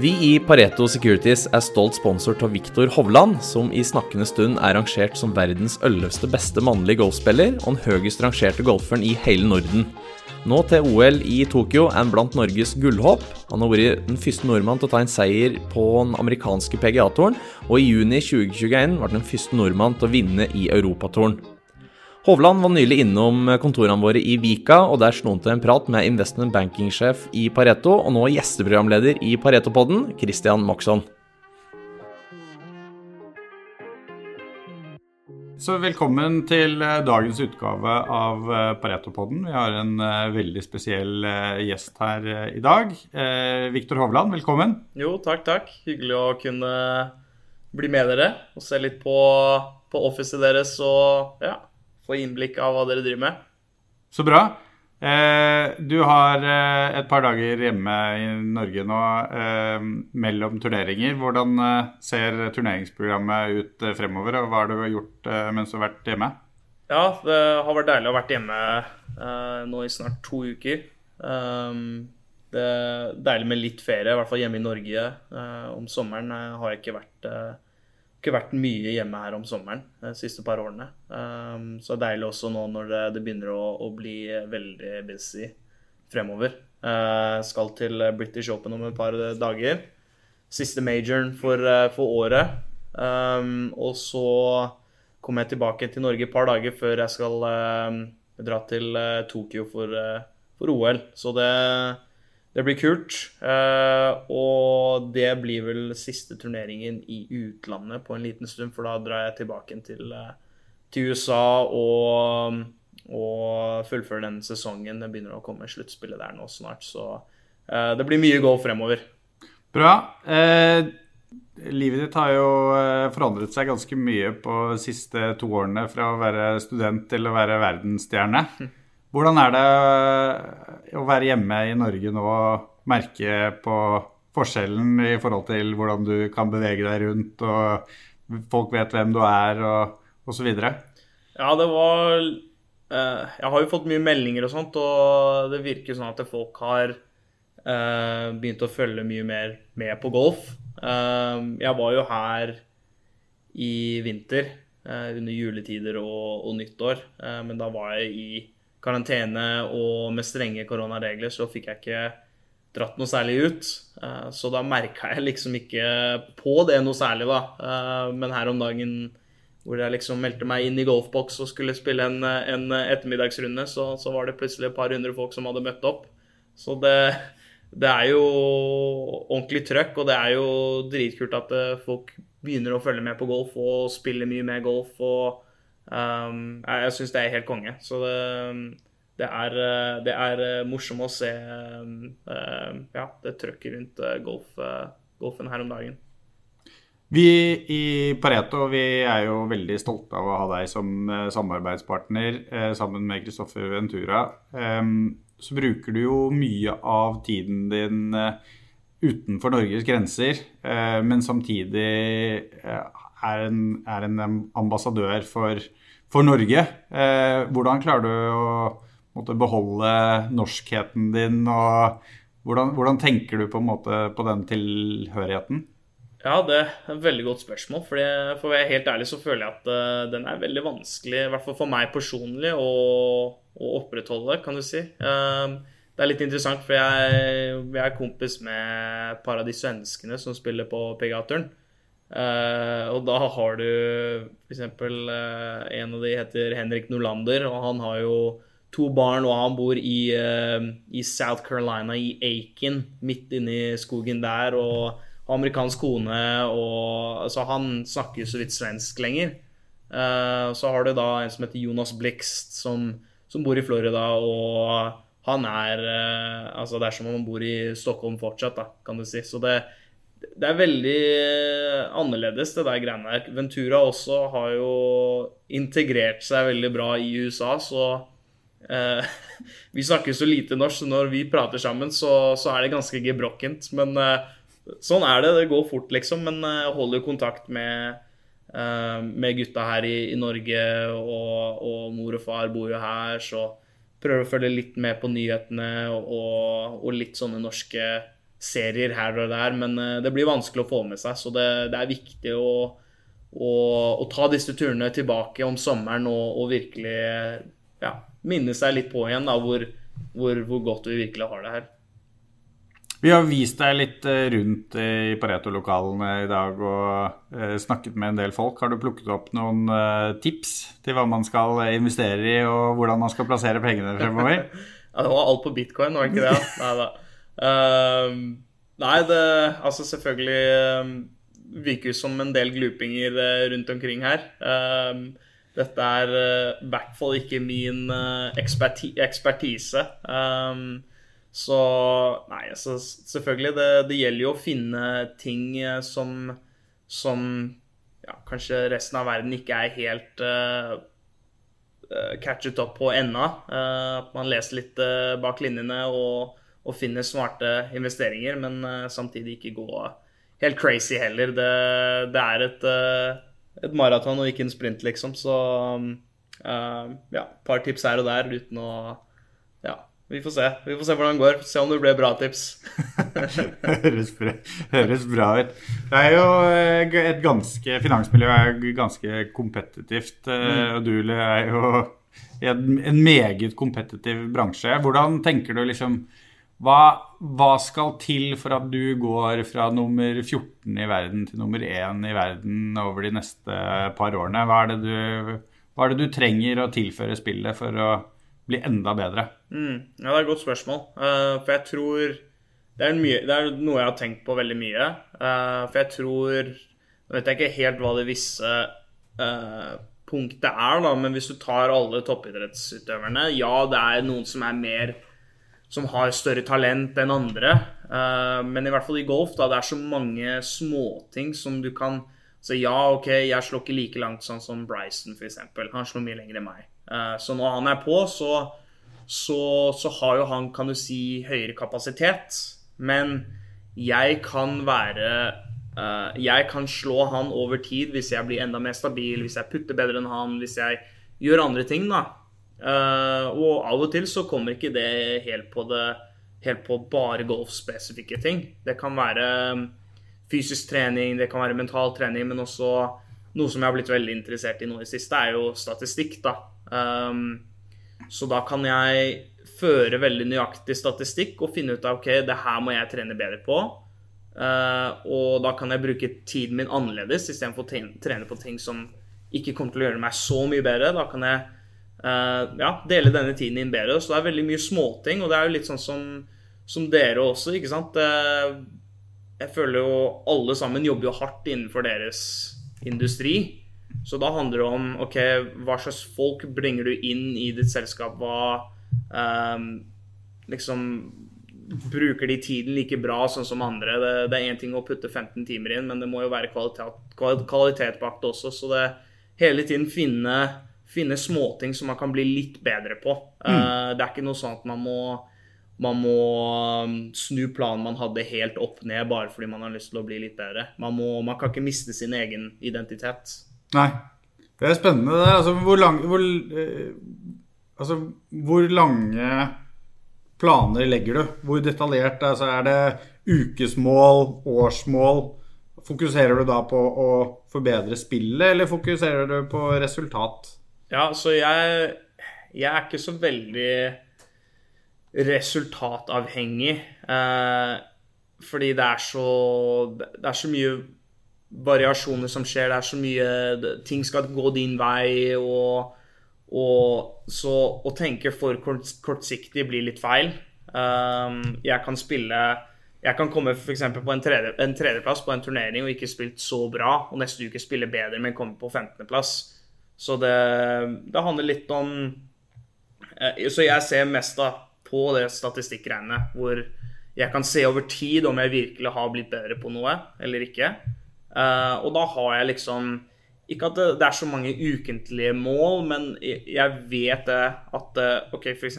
Vi i Pareto Securities er stolt sponsor av Viktor Hovland, som i snakkende stund er rangert som verdens ellevte beste mannlige golfspiller og den høyest rangerte golferen i hele Norden. Nå til OL i Tokyo er han blant Norges gullhåp. Han har vært den første nordmann til å ta en seier på den amerikanske PGA-toren, og i juni 2021 ble han den første nordmann til å vinne i Europatoren. Hovland var nylig innom kontorene våre i Vika, og der slo han til en prat med investment banking-sjef i Pareto, og nå gjesteprogramleder i Pareto-podden, Christian Moxon. Så velkommen til eh, dagens utgave av eh, Pareto-podden. Vi har en uh, veldig spesiell gjest her i dag. Viktor Hovland, velkommen. Jo, takk, takk. Hyggelig å kunne bli med dere og se litt på, på officet deres og ja, få innblikk av hva dere driver med. Så bra. Eh, du har eh, et par dager hjemme i Norge nå eh, mellom turneringer. Hvordan ser turneringsprogrammet ut fremover, og hva har du gjort mens du har vært hjemme? Ja, det har vært deilig å ha vært hjemme nå i snart to uker. Um, det er deilig med litt ferie, i hvert fall hjemme i Norge. om sommeren har jeg ikke vært ikke vært mye hjemme her om sommeren de siste par årene. Um, så det er deilig også nå når det, det begynner å, å, bli veldig busy fremover. Uh, skal til British Open om et par dager. Siste majoren for, uh, for året. Um, og så kommer jeg tilbake til Norge et par dager før jeg skal uh, dra til Tokyo for, for, OL. Så det det blir kult. Uh, og det blir vel siste turneringen i utlandet på en liten stund, for da drar jeg tilbake til, uh, til USA og, og fullfører den sesongen. Det begynner å komme sluttspillet der nå snart, så uh, det blir mye golf fremover. Bra. livet ditt har jo forandret seg ganske mye på de siste to årene fra å være student til å være verdensstjerne. Hvordan er det å være hjemme i Norge nå og merke på forskjellen i forhold til hvordan du kan bevege deg rundt, og folk vet hvem du er, og osv.? Ja, det var eh, Jeg har jo fått mye meldinger og sånt, og det virker sånn at folk har eh, begynt å følge mye mer med på golf. Eh, jeg var jo her i vinter, under juletider og, og nyttår, men da var jeg i karantene og med strenge koronaregler, så fikk jeg ikke dratt noe særlig ut. Eh, så da merka jeg liksom ikke på det noe særlig, da. Eh, men her om dagen hvor jeg liksom meldte meg inn i golfboks og skulle spille en, en ettermiddagsrunde, så, så, var det plutselig et par hundre folk som hadde møtt opp. Så det, det er jo ordentlig trøkk, og det er jo dritkult at eh, folk begynner å følge med på golf og spiller mye mer golf. og Um, jeg jeg syns det er helt konge. Så det, det, er, det er eh, morsomt å se um, ja, det trøkket rundt uh, golf, uh, golfen her om dagen. Vi i Pareto vi er jo veldig stolte av å ha deg som uh, samarbeidspartner sammen med Kristoffer Ventura. Um, så bruker du jo mye av tiden din utenfor Norges grenser, men samtidig er en, er en ambassadør for for Norge. Eh, hvordan klarer du å måtte, beholde norskheten din, og hvordan, hvordan, tenker du på, måte, på den tilhørigheten? Ja, det er et veldig godt spørsmål. For, for å være helt ærlig så føler jeg at uh, den er veldig vanskelig, i hvert fall for meg personlig, å, å opprettholde, kan du si. Um, det er litt interessant, for jeg, jeg er kompis med et par av de svenskene som spiller på PGA-turen. Uh, og da har du f.eks. Uh, en av de heter Henrik Nolander, og han har jo to barn, og han bor i, uh, i South Carolina, i Aiken, midt inne i skogen der, og har amerikansk kone, og Så han snakker jo så vidt svensk lenger. Uh, så har du da en som heter Jonas Blixt, som, som bor i Florida, og han er Altså, det er som om han bor i Stockholm fortsatt, da, kan du si. Så det det er veldig annerledes, det der greiene der. Ventura også har jo integrert seg veldig bra i USA, så eh, Vi snakker så lite norsk, så når vi prater sammen, så, så er det ganske gebrokkent. Men eh, sånn er det. Det går fort, liksom. Men jeg eh, holder kontakt med, eh, med gutta her i, i Norge, og, og, mor og far bor jo her, så prøver å følge litt med på nyhetene og, og litt sånne norske serier her og der, men eh, det blir vanskelig å få med seg. Så det, det er viktig å, å, å, ta disse turene tilbake om sommeren og, og virkelig ja, minne seg litt på igjen da, hvor, hvor, hvor godt vi virkelig har det her. Vi har vist deg litt eh, rundt i Pareto-lokalene i dag og eh, snakket med en del folk. Har du plukket opp noen eh, tips til hva man skal investere i, og hvordan man skal plassere pengene fremover? ja, det var alt på bitcoin, var det ikke det? Nei da. Uh, nei, det Altså, selvfølgelig uh, virker jo som en del glupinger uh, rundt omkring her. Uh, dette er i hvert fall ikke min eksperti ekspertise. Um, så Nei, altså selvfølgelig. Det, det, gjelder jo å finne ting eh, som, som ja, kanskje resten av verden ikke er helt uh, catchet opp på ennå. Uh, at man leser litt uh, bak linjene og, og, finne smarte investeringer, men samtidig ikke gå helt crazy heller. Det, det er et, et maraton og ikke en sprint, liksom. Så ja, et par tips her og der uten å ja, vi får se Vi får se hvordan det går. Se om det ble bra tips. høres, bra, høres, bra ut. Det er jo eh, et ganske Finansmiljø er ganske kompetitivt. Eh, mm. Og du er jo i en meget kompetitiv bransje. Hvordan tenker du liksom hva, hva, skal til for at du går fra nummer 14 i verden til nummer 1 i verden over de neste par årene? Hva er det du, er det du trenger å tilføre spillet for å bli enda bedre? Mm. Ja, det er et godt spørsmål. Uh, for jeg tror det er, mye, det er, noe jeg har tenkt på veldig mye. Uh, for jeg tror Nå vet jeg ikke helt hva det visse uh, punktet er, da, men hvis du tar alle toppidrettsutøverne Ja, det er noen som er mer som har større talent enn andre. men i hvert fall i golf, da, det er så mange småting som du kan Så ja, OK, jeg slår ikke like langt sånn som Bryson, f.eks. Han slår mye lenger enn meg. Eh, så når han er på, så, så, så, har jo han, kan du si, høyere kapasitet. Men jeg kan være uh, Jeg kan slå han over tid hvis jeg blir enda mer stabil, hvis jeg putter bedre enn han, hvis jeg gjør andre ting, da. Uh, og av og til så kommer ikke det helt på det helt på bare golfspesifikke ting. Det kan være fysisk trening, det kan være mental trening, men også noe som jeg har blitt veldig interessert i nå i det siste, er jo statistikk. da. Um, så da kan jeg føre veldig nøyaktig statistikk og finne ut av ok, det her må jeg trene bedre på. Uh, og da kan jeg bruke tiden min annerledes istedenfor å trene på ting som ikke kommer til å gjøre meg så mye bedre. Da kan jeg ja, dele denne tiden inn bedre. Så det er veldig mye småting, og det er jo litt sånn som, som dere også, ikke sant. Uh, jeg føler jo alle sammen jobber jo hardt innenfor deres industri. Så da handler det om ok, hva slags folk bringer du inn i ditt selskap. Hva um, liksom Bruker de tiden like bra sånn som andre? Det, det er én ting å putte 15 timer inn, men det må jo være kvalitet, kvalitet bak det også. Så det hele tiden finne, finne småting som man kan bli litt bedre på. Mm. Uh, det er ikke noe sånn at man må man må um, snu planen man hadde helt opp ned bare fordi man har lyst til å bli litt bedre. Man, må, man kan ikke miste sin egen identitet. Nei. Det er spennende det der. Altså, hvor, lang, hvor, eh, altså, hvor lange planer legger du? Hvor detaljert altså, er det ukesmål, årsmål? Fokuserer du da på å forbedre spillet, eller fokuserer du på resultat? Ja, så jeg, jeg er ikke så veldig resultatavhengig. Eh, fordi det er så Det er så mye variasjoner som skjer. Det er så mye Ting skal gå din vei. Og, og så å tenke for kort, kortsiktig blir litt feil. Um, jeg kan spille Jeg kan komme f.eks. på en, tredje, en tredjeplass på en turnering og ikke spilt så bra, og neste uke spille bedre, men komme på 15.-plass. Så det, det, handler litt om eh, Så jeg ser mest da på det statistikkregnet hvor jeg kan se over tid om jeg virkelig har blitt bedre på noe eller ikke. Uh, og da har jeg liksom Ikke at det, er så mange ukentlige mål, men jeg vet det at uh, OK, f.eks.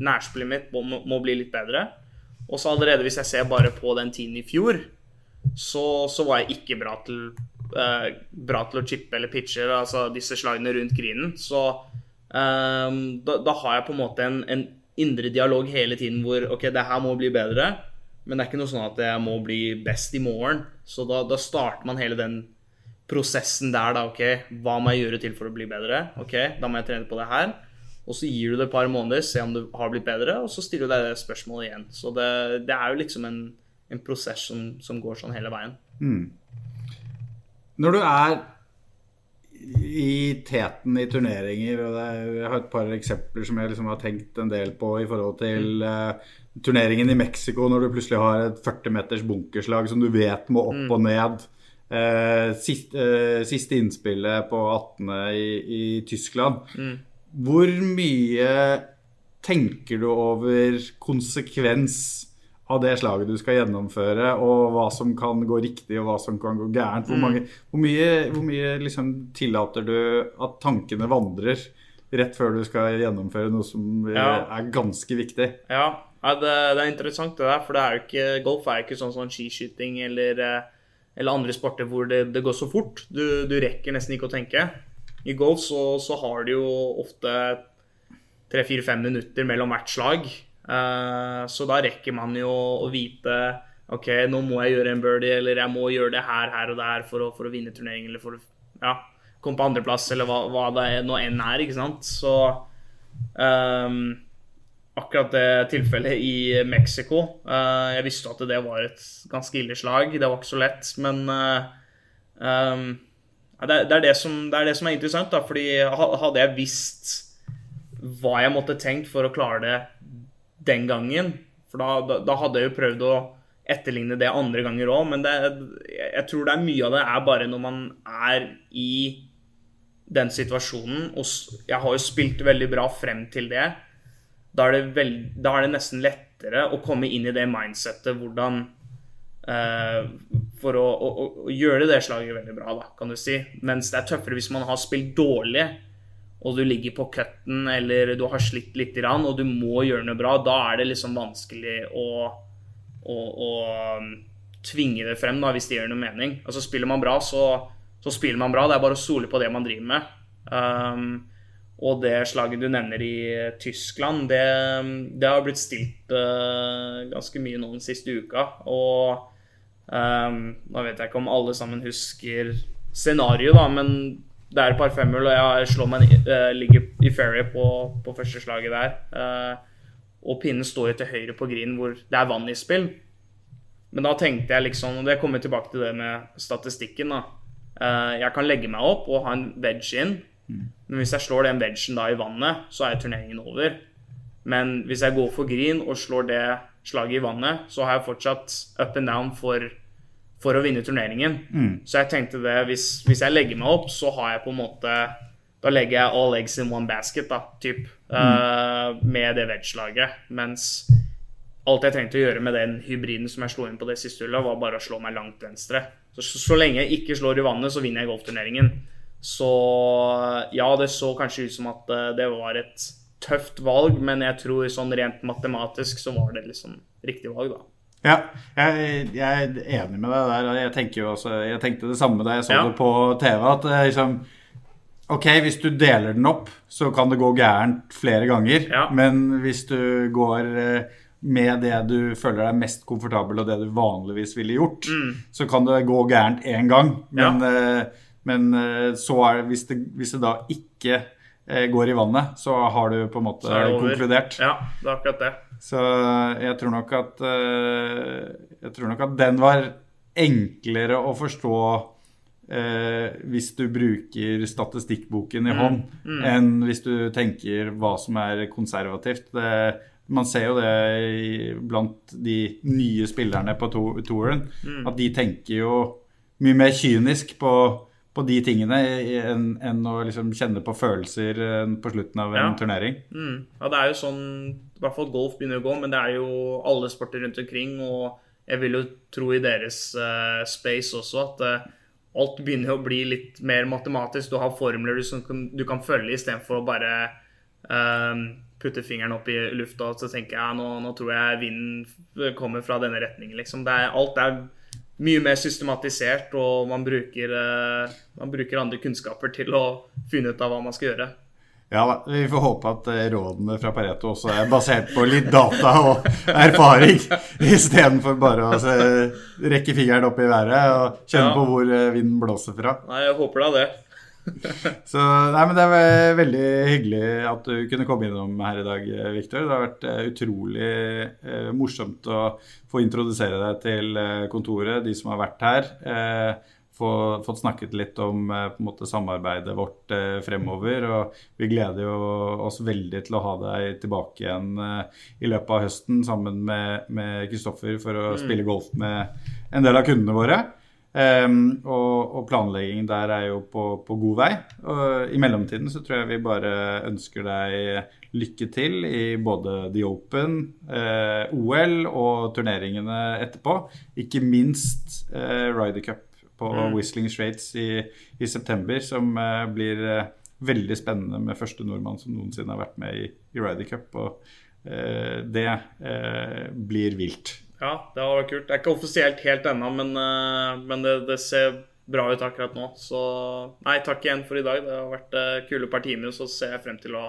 nærspillet mitt må, må, bli litt bedre. Og så allerede hvis jeg ser bare på den tiden i fjor, så, så var jeg ikke bra til, uh, bra til å chippe eller pitche, altså disse slagene rundt grinen. Så eh, da, da, har jeg på en måte en, en indre dialog hele tiden hvor OK, det her må bli bedre. Men det er ikke noe sånn at jeg må bli best i morgen. Så da, da starter man hele den prosessen der, da. OK, hva må jeg gjøre til for å bli bedre? OK, da må jeg trene på det her. Og så gir du det et par måneder, se om du har blitt bedre, og så stiller du deg det spørsmålet igjen. Så det, det er jo liksom en, en prosess som, som, går sånn hele veien. Mm. Når du er i teten i turneringer, og er, jeg har et par eksempler som jeg liksom har tenkt en del på i forhold til uh, turneringen i Mexico, når du plutselig har et 40 meters bunkerslag som du vet må opp mm. og ned. Uh, sist, uh, siste innspillet på 18. i, i Tyskland. Mm. Hvor mye tenker du over konsekvens av det slaget du skal gjennomføre, og hva som kan gå riktig og hva som kan gå gærent? Hvor, mm. mange, hvor mye, hvor mye liksom tillater du at tankene vandrer rett før du skal gjennomføre noe som ja. er ganske viktig? Ja, det, det, er interessant det der, for det er jo ikke, golf er jo ikke sånn som skiskyting eller, eh, eller, andre sporter hvor det, det går så fort. Du, du, rekker nesten ikke å tenke. I golf så, så har du jo ofte tre-fire-fem minutter mellom hvert slag. Eh, så da rekker man jo å vite OK, nå må jeg gjøre en birdie, eller jeg må gjøre det her, her og der for å, for å vinne turneringen, eller for å ja, komme på andreplass, eller hva, hva det nå enn er, ikke sant. Så um, akkurat det tilfellet i Mexico uh, Jeg visste at det var et ganske ille slag. Det var ikke så lett, men uh, um, det, det, er det, som, det, er det, som, er interessant, da. Fordi hadde jeg visst hva jeg måtte tenkt for å klare det den gangen. For da, da, da, hadde jeg jo prøvd å etterligne det andre ganger òg, men det, jeg tror det er mye av det er bare når man er i den situasjonen. Og jeg har jo spilt veldig bra frem til det. Da er det, veld, da er det nesten lettere å komme inn i det mindsettet hvordan uh, For å, å, å, gjøre det slaget veldig bra, da, kan du si. Mens det er tøffere hvis man har spilt dårlig og du ligger på cutten eller du har slitt litt, og du må gjøre noe bra, da er det liksom vanskelig å, å, å um, tvinge det frem, da, hvis det gjør noe mening. Altså Spiller man bra, så, så spiller man bra. Det er bare å stole på det man driver med. Um, og det slaget du nevner i Tyskland, det, det har blitt stilt uh, ganske mye nå den siste uka. Og um, nå vet jeg ikke om alle sammen husker scenarioet, da, men det er et par femhull, og jeg slår meg uh, ligger i ferry på, på, første slaget der. Uh, og pinnen står jo til høyre på green hvor det er vann i spill. Men da tenkte jeg liksom, og det kommer tilbake til det med statistikken, da. Uh, jeg kan legge meg opp og ha en wedge inn, mm. men hvis jeg slår den wedgen da i vannet, så er turneringen over. Men hvis jeg går for green og slår det slaget i vannet, så har jeg fortsatt up and down for for å vinne turneringen. Mm. Så jeg tenkte det, hvis, hvis, jeg legger meg opp, så har jeg på en måte Da legger jeg all eggs in one basket, da, typ. Mm. Uh, med det wedge-laget. Mens alt jeg trengte å gjøre med den hybriden som jeg slo inn på det siste hullet, var bare å slå meg langt venstre. Så, så, så lenge jeg ikke slår i vannet, så vinner jeg golfturneringen. Så ja, det så kanskje ut som at uh, det var et tøft valg, men jeg tror sånn rent matematisk så var det liksom riktig valg, da. Ja, jeg, jeg, er enig med deg der. Jeg, også, jeg tenkte det samme da jeg så ja. det på TV. At eh, liksom, Ok, hvis du deler den opp, så kan det gå gærent flere ganger. Ja. Men hvis du går eh, med det du føler deg mest komfortabel og det du vanligvis ville gjort, mm. så kan det gå gærent én gang. Men, ja. Eh, men så er det hvis, det hvis det da ikke går i vannet, så har du på en måte konkludert. Ja, det er akkurat det. Så jeg tror nok at eh, Jeg tror nok at den var enklere å forstå eh, hvis du bruker statistikkboken i mm, hånd, mm. enn hvis du tenker hva som er konservativt. Det, man ser jo det i, blant de nye spillerne på to, touren, mm. at de tenker jo mye mer kynisk på på de tingene enn, en å liksom kjenne på følelser eh, på slutten av en ja. turnering. Mm. Ja, det er jo sånn I hvert fall golf begynner å gå, men det er jo alle sporter rundt omkring. Og jeg vil jo tro i deres uh, space også at uh, alt begynner å bli litt mer matematisk. Du har formler du, som kan, du kan følge istedenfor å bare uh, putte fingeren opp i lufta og så tenker jeg ja, nå, nå tror jeg vinden kommer fra denne retningen. Liksom. Er, alt er mye mer systematisert, og man bruker, eh, man bruker, andre kunnskaper til å finne ut av hva man skal gjøre. Ja da, vi får håpe at eh, rådene fra Pareto også er basert på litt data og erfaring, istedenfor bare å se, rekke fingeren opp i været og kjenne Ja. på hvor eh, vinden blåser fra. Nei, jeg håper da det. Så nei, men det var veldig hyggelig at du kunne komme innom her i dag, Viktor. Det har vært eh, utrolig eh, morsomt å få introdusere deg til eh, kontoret, de som har vært her. Eh, få, fått snakket litt om eh, måte samarbeidet vårt eh, fremover. Og vi gleder jo oss veldig til å ha deg tilbake igjen eh, i løpet av høsten sammen med med Kristoffer for å spille golf med en del av kundene våre. Ehm, og, og planleggingen der er jo på, på god vei. Og I mellomtiden så tror jeg vi bare ønsker deg lykke til i både The Open, eh, OL og turneringene etterpå. Ikke minst eh, Ryder Cup på Whistling Straits i, i september, som eh, blir eh, veldig spennende med første nordmann som noensinne har vært med i, i Ryder Cup. Og eh, det eh, blir vilt. Ja, det hadde vært kult. Det er ikke offisielt helt ennå, men, eh, men det, det ser bra ut akkurat nå. Så nei, takk igjen for i dag. Det har vært eh, kule par timer, så ser jeg frem til å,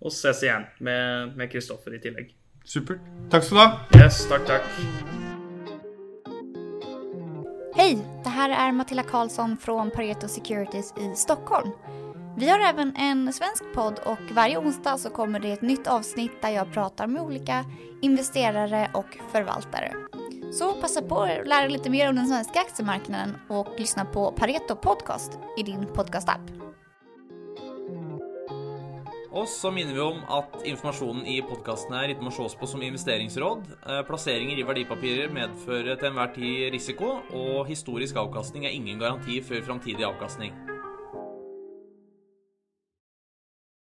å ses igjen med med Kristoffer i tillegg. Supert. Takk skal du ha. Yes, takk, takk. Hej! Det här är Matilda Karlsson från Pareto Securities i Stockholm. Vi har även en svensk podd och varje onsdag så kommer det ett nytt avsnitt där jag pratar med olika investerare och förvaltare. Så passa på att lära dig lite mer om den svenska aktiemarknaden och lyssna på Pareto Podcast i din podcastapp. Og så minner vi om at informasjonen i podkasten her ikke må ses på som investeringsråd. Eh, Plasseringer i verdipapirer medfører til enhver tid risiko, og historisk avkastning er ingen garanti for framtidig avkastning.